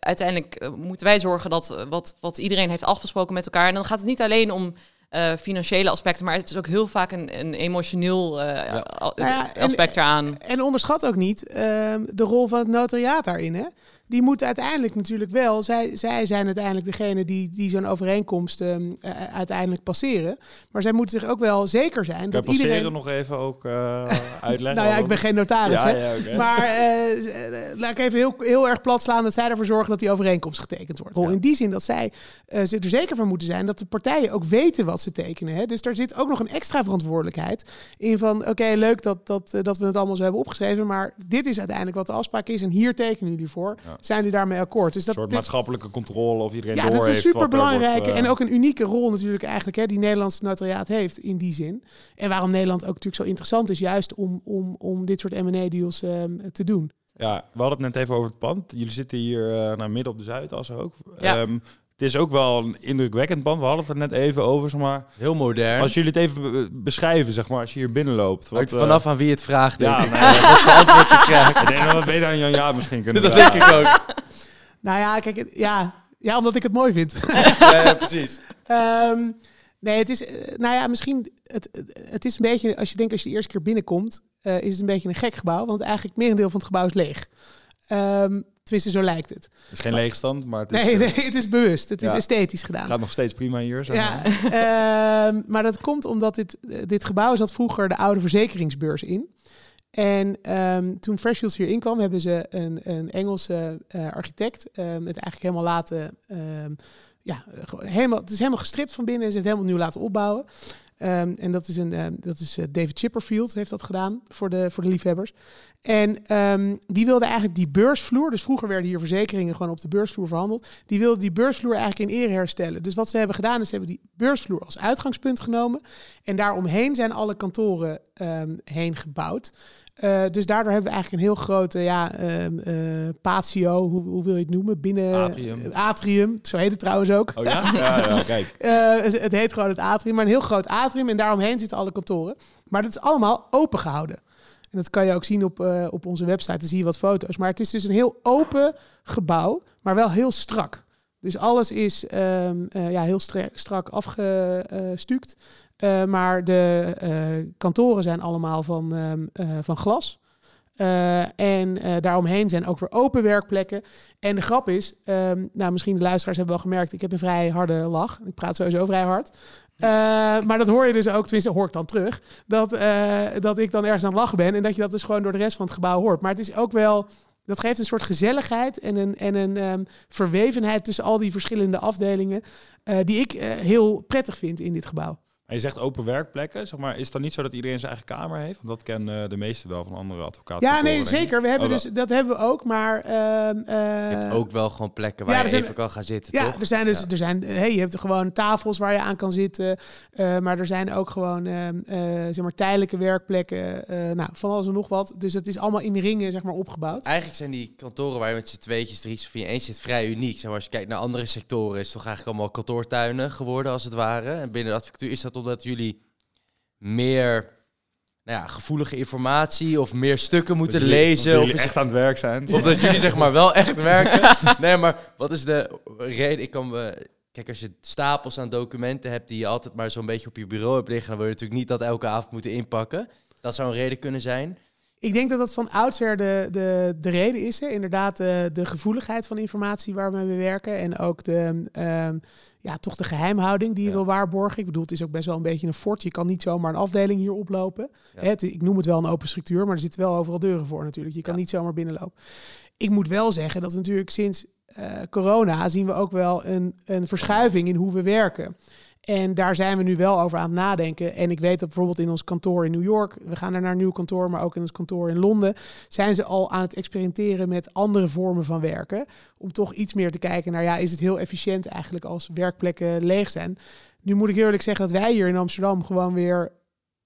uiteindelijk moeten wij zorgen dat wat, wat iedereen heeft afgesproken met elkaar. En dan gaat het niet alleen om eh, financiële aspecten, maar het is ook heel vaak een, een emotioneel eh, Nou ja, en- aspect eraan. En onderschat ook niet ehm, de rol van het notariaat daarin. Hè? Die moeten uiteindelijk natuurlijk wel, zij, zij zijn uiteindelijk degene die, die zo'n overeenkomst ehm, eh, uiteindelijk passeren. Maar zij moeten zich ook wel zeker zijn Kan dat passeren iedereen... nog even ook eh, uitleggen? Nou ja, ik ben geen notaris. Ja, hè? ja. Maar eh, eh, laat ik even heel, heel erg plat slaan dat zij ervoor zorgen dat die overeenkomst getekend wordt. In die zin dat zij ze er zeker van moeten zijn dat de partijen ook weten wat ze tekenen. Hè? Dus daar zit ook nog een extra verantwoordelijkheid in van oké, leuk dat, dat, dat we het allemaal zo hebben opgeschreven, maar dit is uiteindelijk wat de afspraak is en hier tekenen jullie voor. Ja. Zijn jullie daarmee akkoord? Dus Een dat, soort dit- maatschappelijke controle of iedereen ja, door dat is een heeft wat er super belangrijke wordt, eh, en ook een unieke rol natuurlijk eigenlijk, hè, die Nederlandse notariaat heeft in die zin. En waarom Nederland ook natuurlijk zo interessant is, juist om, om, om dit soort M&A-deals ehm, te doen. Ja, we hadden het net even over het pand. Jullie zitten hier eh, naar midden op de Zuidas ook. Ja. Ehm, het is ook wel een indrukwekkend pand. We hadden het er net even over, zeg maar. Heel modern. Als jullie het even be- beschrijven, zeg maar, als je hier binnenloopt. Wat, er eh, vanaf aan wie het vraagt, denk Ja, ik. nee, Wat voor antwoord je krijgt. ik denk dat we het beter aan Jan Ja misschien kunnen Dat vragen. denk ik ook. Nou ja, kijk, het- ja, ja omdat ik het mooi vind. Ja, ja, precies. Ehm, nee, het is, eh, nou ja, misschien, het, het- is een beetje, als je denkt als je de eerste keer binnenkomt, eh, is het een beetje een gek gebouw, want eigenlijk merendeel van het gebouw is leeg. Ehm, tenminste, zo lijkt het. Het is geen leegstand, maar het is, Nee, eh, nee, het is bewust. Het is esthetisch gedaan. gaat nog steeds prima hier. Zeg Ja, maar. ehm, maar dat komt omdat dit, dit gebouw zat vroeger de oude verzekeringsbeurs in. En ehm, toen Fresh Shields hier inkwam, hebben ze een, een Engelse eh, architect ehm, het eigenlijk helemaal laten... ja, helemaal, het is helemaal gestript van binnen en ze het helemaal nieuw laten opbouwen. Ehm, en dat is, een, ehm, dat is eh, David Chipperfield heeft dat gedaan voor de, voor de liefhebbers. En ehm, die wilde eigenlijk die beursvloer, dus vroeger werden hier verzekeringen gewoon op de beursvloer verhandeld. Die wilde die beursvloer eigenlijk in ere herstellen. Dus wat ze hebben gedaan is, ze hebben die beursvloer als uitgangspunt genomen. En daaromheen zijn alle kantoren ehm, heen gebouwd. Eh, dus daardoor hebben we eigenlijk een heel grote ja, ehm, eh, patio, hoe, hoe wil je het noemen? Binnen, Atrium. atrium, zo heet het trouwens ook. Oh ja? Ja, ja, kijk. Eh, het- heet gewoon het atrium, maar een heel groot atrium. En daaromheen zitten alle kantoren. Maar dat is allemaal open gehouden. En dat kan je ook zien op, op onze website. Dan zie je wat foto's. Maar het is dus een heel open gebouw, maar wel heel strak. Dus alles is ehm, eh, ja, heel stra- strak afgestuukt. Eh, maar de eh, kantoren zijn allemaal van, ehm, eh, van glas. En daaromheen zijn ook weer open werkplekken. En de grap is, ehm, nou misschien de luisteraars hebben wel gemerkt, ik heb een vrij harde lach. Ik praat sowieso vrij hard. Maar dat hoor je dus ook, tenminste hoor ik dan terug, dat, dat ik dan ergens aan het lachen ben en dat je dat dus gewoon door de rest van het gebouw hoort. Maar het is ook wel, dat geeft een soort gezelligheid en een, en een ehm, verwevenheid tussen al die verschillende afdelingen, die ik heel prettig vind in dit gebouw. En je zegt open werkplekken, zeg maar. Is het dan niet zo dat iedereen zijn eigen kamer heeft? Want dat kennen de meesten wel van andere advocaten. Ja, nee, zeker. We hebben Oh, dus, dat hebben we ook, maar... ehm, Je hebt eh, ook wel gewoon plekken waar ja, je zijn- even kan gaan zitten, Ja, toch? er zijn dus, Ja. er zijn, hey, je hebt er gewoon tafels waar je aan kan zitten. eh, maar er zijn ook gewoon, ehm, eh, zeg maar, tijdelijke werkplekken. eh, nou, van alles en nog wat. Dus het is allemaal in ringen, zeg maar, opgebouwd. Eigenlijk zijn die kantoren waar je met z'n tweetjes, drie's of vier eens zit vrij uniek. Zeg maar, als je kijkt naar andere sectoren is het toch eigenlijk allemaal kantoortuinen geworden als het ware. En binnen de advocatuur is dat omdat jullie meer nou ja, gevoelige informatie of meer stukken moeten lezen. Of echt aan het werk zijn. Of dat jullie zeg maar wel echt werken. Nee, maar wat is de reden? Ik kan me... Kijk, als je stapels aan documenten hebt die je altijd maar zo'n beetje op je bureau hebt liggen, dan wil je natuurlijk niet dat elke avond moeten inpakken. Dat zou een reden kunnen zijn. Ik denk dat dat van oudsher de, de, de reden is. Hè. Inderdaad, de, de gevoeligheid van informatie waarmee we werken. En ook de, ehm, ja, toch de geheimhouding die je Ja. wil waarborgen. Ik bedoel, het is ook best wel een beetje een fort. Je kan niet zomaar een afdeling hier oplopen. Ja. Hè, het- ik noem het wel een open structuur, maar er zitten wel overal deuren voor natuurlijk. Je kan Ja. niet zomaar binnenlopen. Ik moet wel zeggen dat natuurlijk sinds eh, corona zien we ook wel een, een verschuiving in hoe we werken. En daar zijn we nu wel over aan het nadenken. En ik weet dat bijvoorbeeld in ons kantoor in New York, we gaan er naar een nieuw kantoor, maar ook in ons kantoor in Londen, zijn ze al aan het experimenteren met andere vormen van werken. Om toch iets meer te kijken naar, ja, is het heel efficiënt eigenlijk als werkplekken leeg zijn. Nu moet ik eerlijk zeggen dat wij hier in Amsterdam gewoon weer,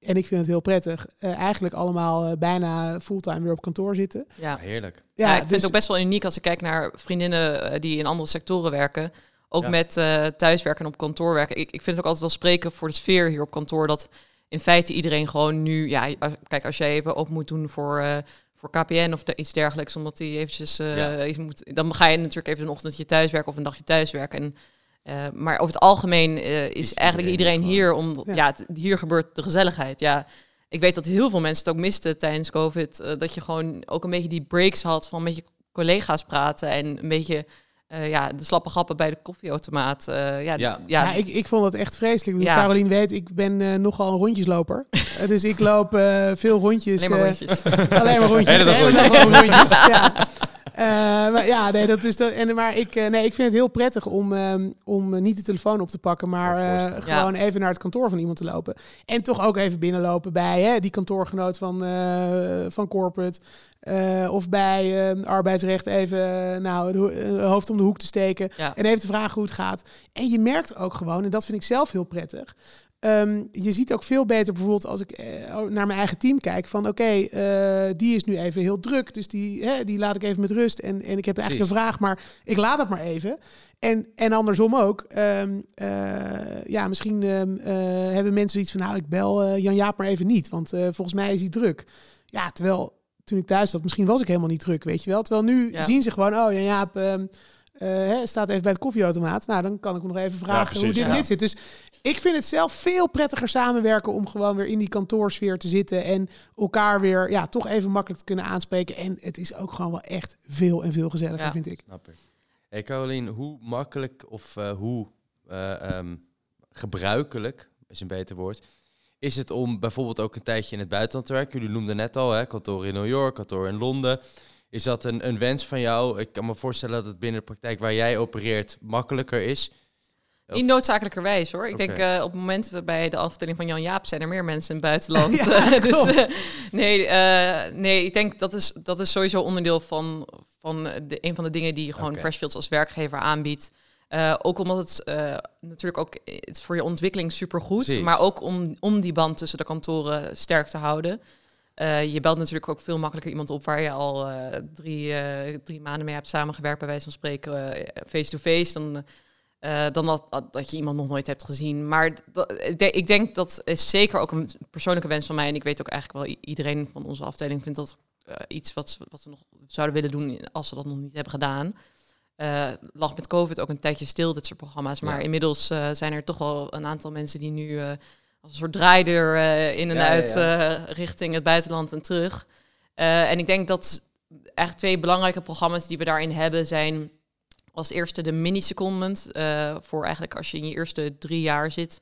en ik vind het heel prettig, eh, eigenlijk allemaal eh, bijna fulltime weer op kantoor zitten. Ja. Heerlijk. Ja, ik vind dus- het ook best wel uniek als ik kijk naar vriendinnen eh, die in andere sectoren werken. Ook Ja. met eh, thuiswerken en op kantoor werken. Ik, ik vind het ook altijd wel spreken voor de sfeer hier op kantoor. Dat in feite iedereen gewoon nu... Ja, kijk, als jij even open moet doen voor, eh, voor KPN of iets dergelijks... omdat die eventjes... eh, Ja. iets moet, dan ga je natuurlijk even een ochtendje thuiswerken of een dagje thuiswerken. En, eh, maar over het algemeen eh, is Is eigenlijk iedereen iedereen hier... om Ja. ja. het- hier gebeurt de gezelligheid. Ja, ik weet dat heel veel mensen het ook misten tijdens COVID. dat je gewoon ook een beetje die breaks had van een beetje collega's praten en een beetje eh, ja, de slappe grappen bij de koffieautomaat. eh, ja, Ja. ja. Ja, ik, ik vond dat echt vreselijk. Ja. Carolien weet, ik ben eh, nogal een rondjesloper. Dus ik loop eh, veel rondjes. alleen maar eh, rondjes. alleen maar rondjes. Hele hele rondjes. ja. Eh, maar ja, nee, dat is dat. En, maar ik, eh, nee, ik vind het heel prettig om, ehm, om niet de telefoon op te pakken, maar eh, gewoon even naar het kantoor van iemand te lopen. En toch ook even binnenlopen bij hè, die kantoorgenoot van, eh, van corporate. Eh, of bij eh, arbeidsrecht even eh, nou, de ho- eh, hoofd om de hoek te steken. Ja. En even te vragen hoe het gaat. En je merkt ook gewoon, en dat vind ik zelf heel prettig. ehm, je ziet ook veel beter bijvoorbeeld als ik naar mijn eigen team kijk. Van oké, die is nu even heel druk. Dus die, hè, die laat ik even met rust. En, en ik heb eigenlijk een vraag, maar ik laat het maar even. En, en andersom ook. ehm, eh, ja, misschien ehm, hebben mensen zoiets van... nou, ik bel Jan-Jaap maar even niet. Want volgens mij is hij druk. Ja, terwijl toen ik thuis zat, misschien was ik helemaal niet druk, weet je wel. Terwijl nu Ja. zien ze gewoon... oh, Jan-Jaap ehm, eh, hè, staat even bij het koffieautomaat. Nou, dan kan ik hem nog even vragen precies, hoe dit en ja. dit zit. Dus ik vind het zelf veel prettiger samenwerken... om gewoon weer in die kantoorsfeer te zitten... en elkaar weer ja, toch even makkelijk te kunnen aanspreken. En het is ook gewoon wel echt veel en veel gezelliger, Ja. vind ik. Snap ik. Hey Carolien, hoe makkelijk of eh, hoe eh, ehm, gebruikelijk, is een beter woord, is het om bijvoorbeeld ook een tijdje in het buitenland te werken? Jullie noemden net al, hè, kantoor in New York, kantoor in Londen. Is dat een, een wens van jou? Ik kan me voorstellen dat het binnen de praktijk waar jij opereert makkelijker is. Niet noodzakelijkerwijs hoor. Ik denk eh, op het moment bij de afdeling van Jan Jaap zijn er meer mensen in het buitenland. Ja, dus eh, nee, eh, nee, ik denk dat is, dat is sowieso onderdeel van, van de, een van de dingen die gewoon Oké. Freshfields als werkgever aanbiedt. Eh, ook omdat het eh, natuurlijk ook het is voor je ontwikkeling supergoed, Precies. maar ook om, om die band tussen de kantoren sterk te houden. Eh, je belt natuurlijk ook veel makkelijker iemand op waar je al drie, drie maanden mee hebt samengewerkt, bij wijze van spreken, face-to-face. dan, eh, dan dat, dat, je iemand nog nooit hebt gezien. Maar ik denk- dat is zeker ook een persoonlijke wens van mij. En ik weet ook eigenlijk wel, iedereen van onze afdeling vindt dat iets wat ze, wat ze nog zouden willen doen als ze dat nog niet hebben gedaan. Eh lag met COVID ook een tijdje stil, dit soort programma's. Maar Ja. inmiddels eh, zijn er toch wel een aantal mensen die nu eh, als een soort draaideur in en Ja, uit ja. richting het buitenland en terug. En ik denk dat eigenlijk twee belangrijke programma's die we daarin hebben zijn als eerste de mini-secondment. voor eigenlijk als je in je eerste drie jaar zit.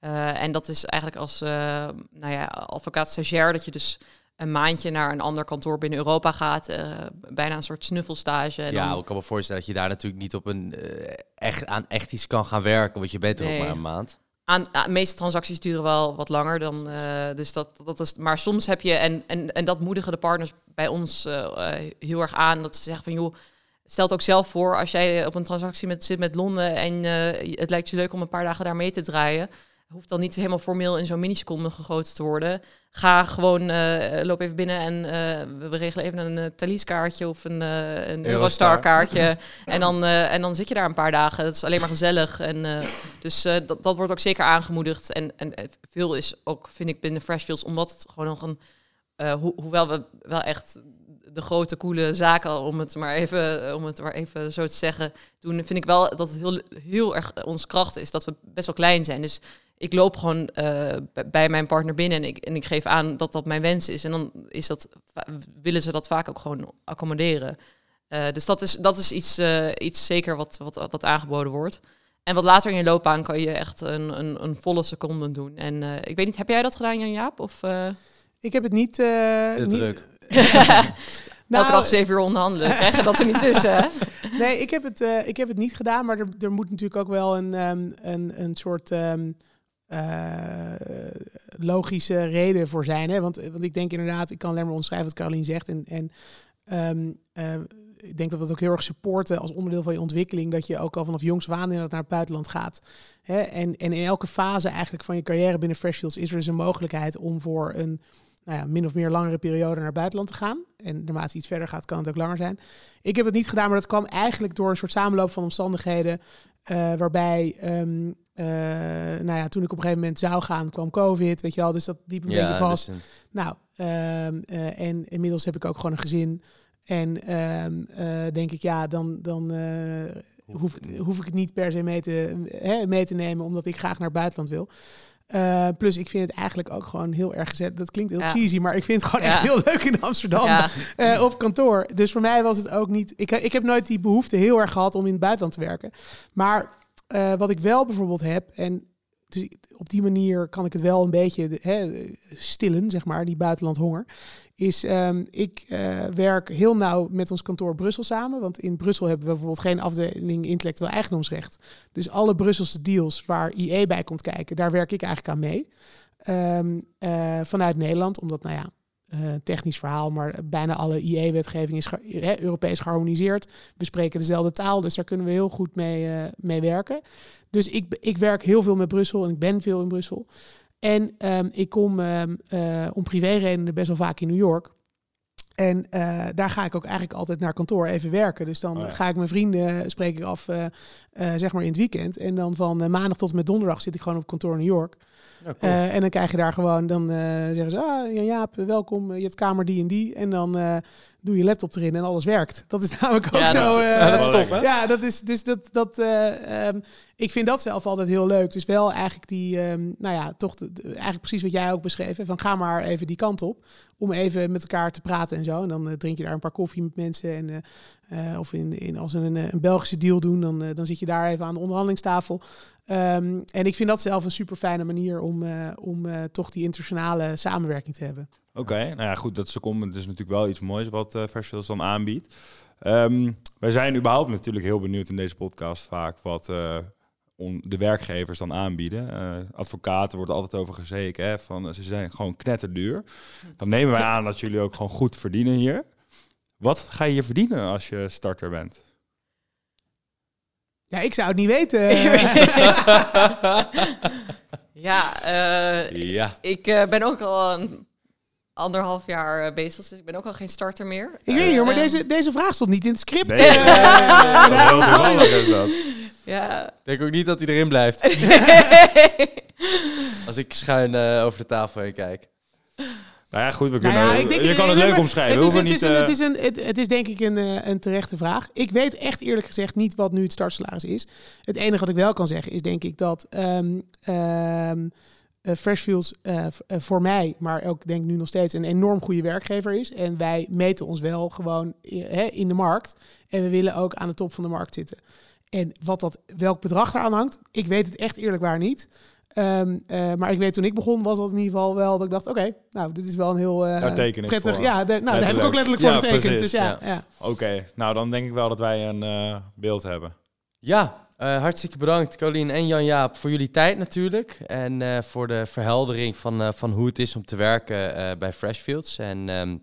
En dat is eigenlijk als nou ja, advocaat stagiair dat je dus een maandje naar een ander kantoor binnen Europa gaat. eh, bijna een soort snuffelstage. En ja, dan- ik kan me voorstellen dat je daar natuurlijk niet op een, eh, echt, aan echt iets kan gaan werken, want je bent er ook maar een maand. aan, de meeste transacties duren wel wat langer dan. eh, dus dat, dat is. Maar soms heb je, en, en, en dat moedigen de partners bij ons heel erg aan. Dat ze zeggen van joh. Stel het ook zelf voor als jij op een transactie met, zit met Londen en het lijkt je leuk om een paar dagen daar mee te draaien. Hoeft dan niet helemaal formeel in zo'n miniseconde gegoten te worden. Ga gewoon, eh, loop even binnen en eh, we- regelen even een uh, Thalys-kaartje of een, een Eurostar. Eurostar-kaartje. en, dan, en dan zit je daar een paar dagen. Dat is alleen maar gezellig. En, dus dat, dat wordt ook zeker aangemoedigd. En, en veel is ook, vind ik, binnen Freshfields, omdat het gewoon nog een ho- hoewel we wel echt de grote, coole zaken, om het maar even, om het maar even zo te zeggen, doen, vind ik wel dat het heel, heel erg onze kracht is dat we best wel klein zijn. Dus ik loop gewoon eh, bij mijn partner binnen en ik, en ik geef aan dat dat mijn wens is. En dan is dat, willen ze dat vaak ook gewoon accommoderen. Eh, dus dat is, dat is iets, eh, iets zeker wat, wat, wat aangeboden wordt. En wat later in je loopbaan kan je echt een, een, een volle seconde doen. En eh, ik weet niet, heb jij dat gedaan, Jan-Jaap? Of eh Ik heb het niet... eh, niet druk. Nou, elke dag zeven uur onderhandelen? Krijg je dat er niet tussen, hè? Nee, ik heb het, eh, ik heb het niet gedaan, maar er, er moet natuurlijk ook wel een, ehm, een, een soort ehm, eh, logische reden voor zijn. Hè? Want, want ik denk inderdaad, ik kan alleen maar omschrijven wat Carolien zegt. En, en ehm, eh, ik denk dat we het ook heel erg supporten als onderdeel van je ontwikkeling. Dat je ook al vanaf jongs af aan inderdaad naar het buitenland gaat. Hè? En, en in elke fase eigenlijk van je carrière binnen Freshfields is er dus een mogelijkheid om voor een nou ja, min of meer langere periode naar het buitenland te gaan. En naarmate iets verder gaat, kan het ook langer zijn. Ik heb het niet gedaan, maar dat kwam eigenlijk door een soort samenloop van omstandigheden. eh, waarbij, ehm, eh, nou ja, toen ik op een gegeven moment zou gaan, kwam COVID, weet je wel. Dus dat liep een beetje vast. een- Nou, ehm, eh, en inmiddels heb ik ook gewoon een gezin. En ehm, eh, denk ik, ja, dan, dan eh, hoef, hoef ik het niet per se mee te, hè, mee te nemen, omdat ik graag naar het buitenland wil. Eh, plus, ik vind het eigenlijk ook gewoon heel erg gezet. Dat klinkt heel Ja. cheesy, maar ik vind het gewoon Ja. echt heel leuk in Amsterdam Ja, eh, op kantoor. Dus voor mij was het ook niet. Ik, ik heb nooit die behoefte heel erg gehad om in het buitenland te werken. Maar eh, wat ik wel bijvoorbeeld heb, en dus op die manier kan ik het wel een beetje hè, stillen, zeg maar, die buitenlandhonger. Is ehm, ik eh, werk heel nauw met ons kantoor Brussel samen. Want in Brussel hebben we bijvoorbeeld geen afdeling intellectueel eigendomsrecht. Dus alle Brusselse deals waar IE bij komt kijken, daar werk ik eigenlijk aan mee. Ehm, eh, vanuit Nederland, omdat, nou ja, eh, technisch verhaal, maar bijna alle IE-wetgeving is Europees geharmoniseerd. We spreken dezelfde taal, dus daar kunnen we heel goed mee, eh, mee werken. Dus ik, ik werk heel veel met Brussel en ik ben veel in Brussel. En ehm, ik kom ehm, eh, om privéredenen best wel vaak in New York. En daar ga ik ook eigenlijk altijd naar kantoor even werken. Dus dan Oh ja. ga ik mijn vrienden spreek ik af, zeg maar in het weekend. En dan van maandag tot en met donderdag zit ik gewoon op kantoor in New York. Ja, cool. Eh, en dan krijg je daar gewoon, dan eh, zeggen ze, ah, Jan Jaap, welkom, je hebt kamer die en die. En dan eh, doe je laptop erin en alles werkt. Dat is namelijk ook Ja, zo. dat eh, ja, dat is wel top, hè? ja, dat is dus dat. dat eh, ehm, ik vind dat zelf altijd heel leuk. Dus wel eigenlijk die, ehm, nou ja, toch de- de- eigenlijk precies wat jij ook beschreef. hè, Van ga maar even die kant op. Om even met elkaar te praten en zo. En dan drink je daar een paar koffie met mensen. En, eh, of in, in, als we een, eh, een Belgische deal doen, dan, eh, dan zit je daar even aan de onderhandelingstafel. Ehm, en ik vind dat zelf een super fijne manier om, om toch die internationale samenwerking te hebben. Oké, nou ja, goed, dat secondment is natuurlijk wel iets moois wat Freshfields dan aanbiedt. Ehm, wij zijn überhaupt natuurlijk heel benieuwd in deze podcast vaak wat de werkgevers dan aanbieden. Advocaten worden altijd over gezeken, hè, van, ze zijn gewoon knetterduur. Dan nemen wij aan dat jullie ook gewoon goed verdienen hier. Wat ga je hier verdienen als je starter bent? Ja, ik zou het niet weten. ja eh, ja. ik eh, ben ook al een anderhalf jaar eh, bezig, dus ik ben ook al geen starter meer. ik weet niet hoor, maar deze, deze vraag stond niet in het script. Nee, is dat. Ja. Ik denk ook niet dat hij erin blijft. Als ik schuin eh, over de tafel heen kijk. Nou ja, goed, we Nou kunnen, ja, ik denk- je kan het leuk omschrijven. Het is, het, hoeven is niet, een, het, is een, het, het is denk ik een, eh, een terechte vraag. Ik weet echt eerlijk gezegd niet wat nu het startsalaris is. Het enige wat ik wel kan zeggen is denk ik dat ehm eh, Freshfields eh, voor mij, maar ook denk ik nu nog steeds een enorm goede werkgever is. En wij meten ons wel gewoon in de markt. En we willen ook aan de top van de markt zitten. En wat dat, welk bedrag eraan hangt, ik weet het echt eerlijk waar niet. Ehm, eh, maar ik weet toen ik begon, was dat in ieder geval wel dat ik dacht, oké, nou, dit is wel een heel eh, ik prettig. voor. Ja, daar- nou, daar heb ik ook letterlijk Ja, voor getekend. precies, Dus ja, ja. ja. Oké, nou dan denk ik wel dat wij een eh, beeld hebben. Ja, eh, hartstikke bedankt Colleen en Jan-Jaap voor jullie tijd natuurlijk. En eh, voor de verheldering van, eh, van hoe het is om te werken eh, bij Freshfields. En ehm,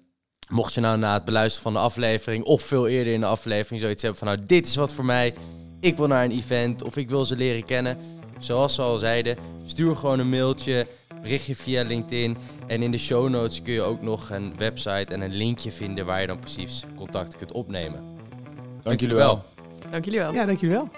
mocht je nou na het beluisteren van de aflevering of veel eerder in de aflevering zoiets hebben van... nou, dit is wat voor mij, ik wil naar een event of ik wil ze leren kennen. Zoals ze al zeiden, stuur gewoon een mailtje, berichtje via LinkedIn. En in de show notes kun je ook nog een website en een linkje vinden waar je dan precies contact kunt opnemen. Dank jullie wel. Dank jullie wel. ja, dank jullie wel.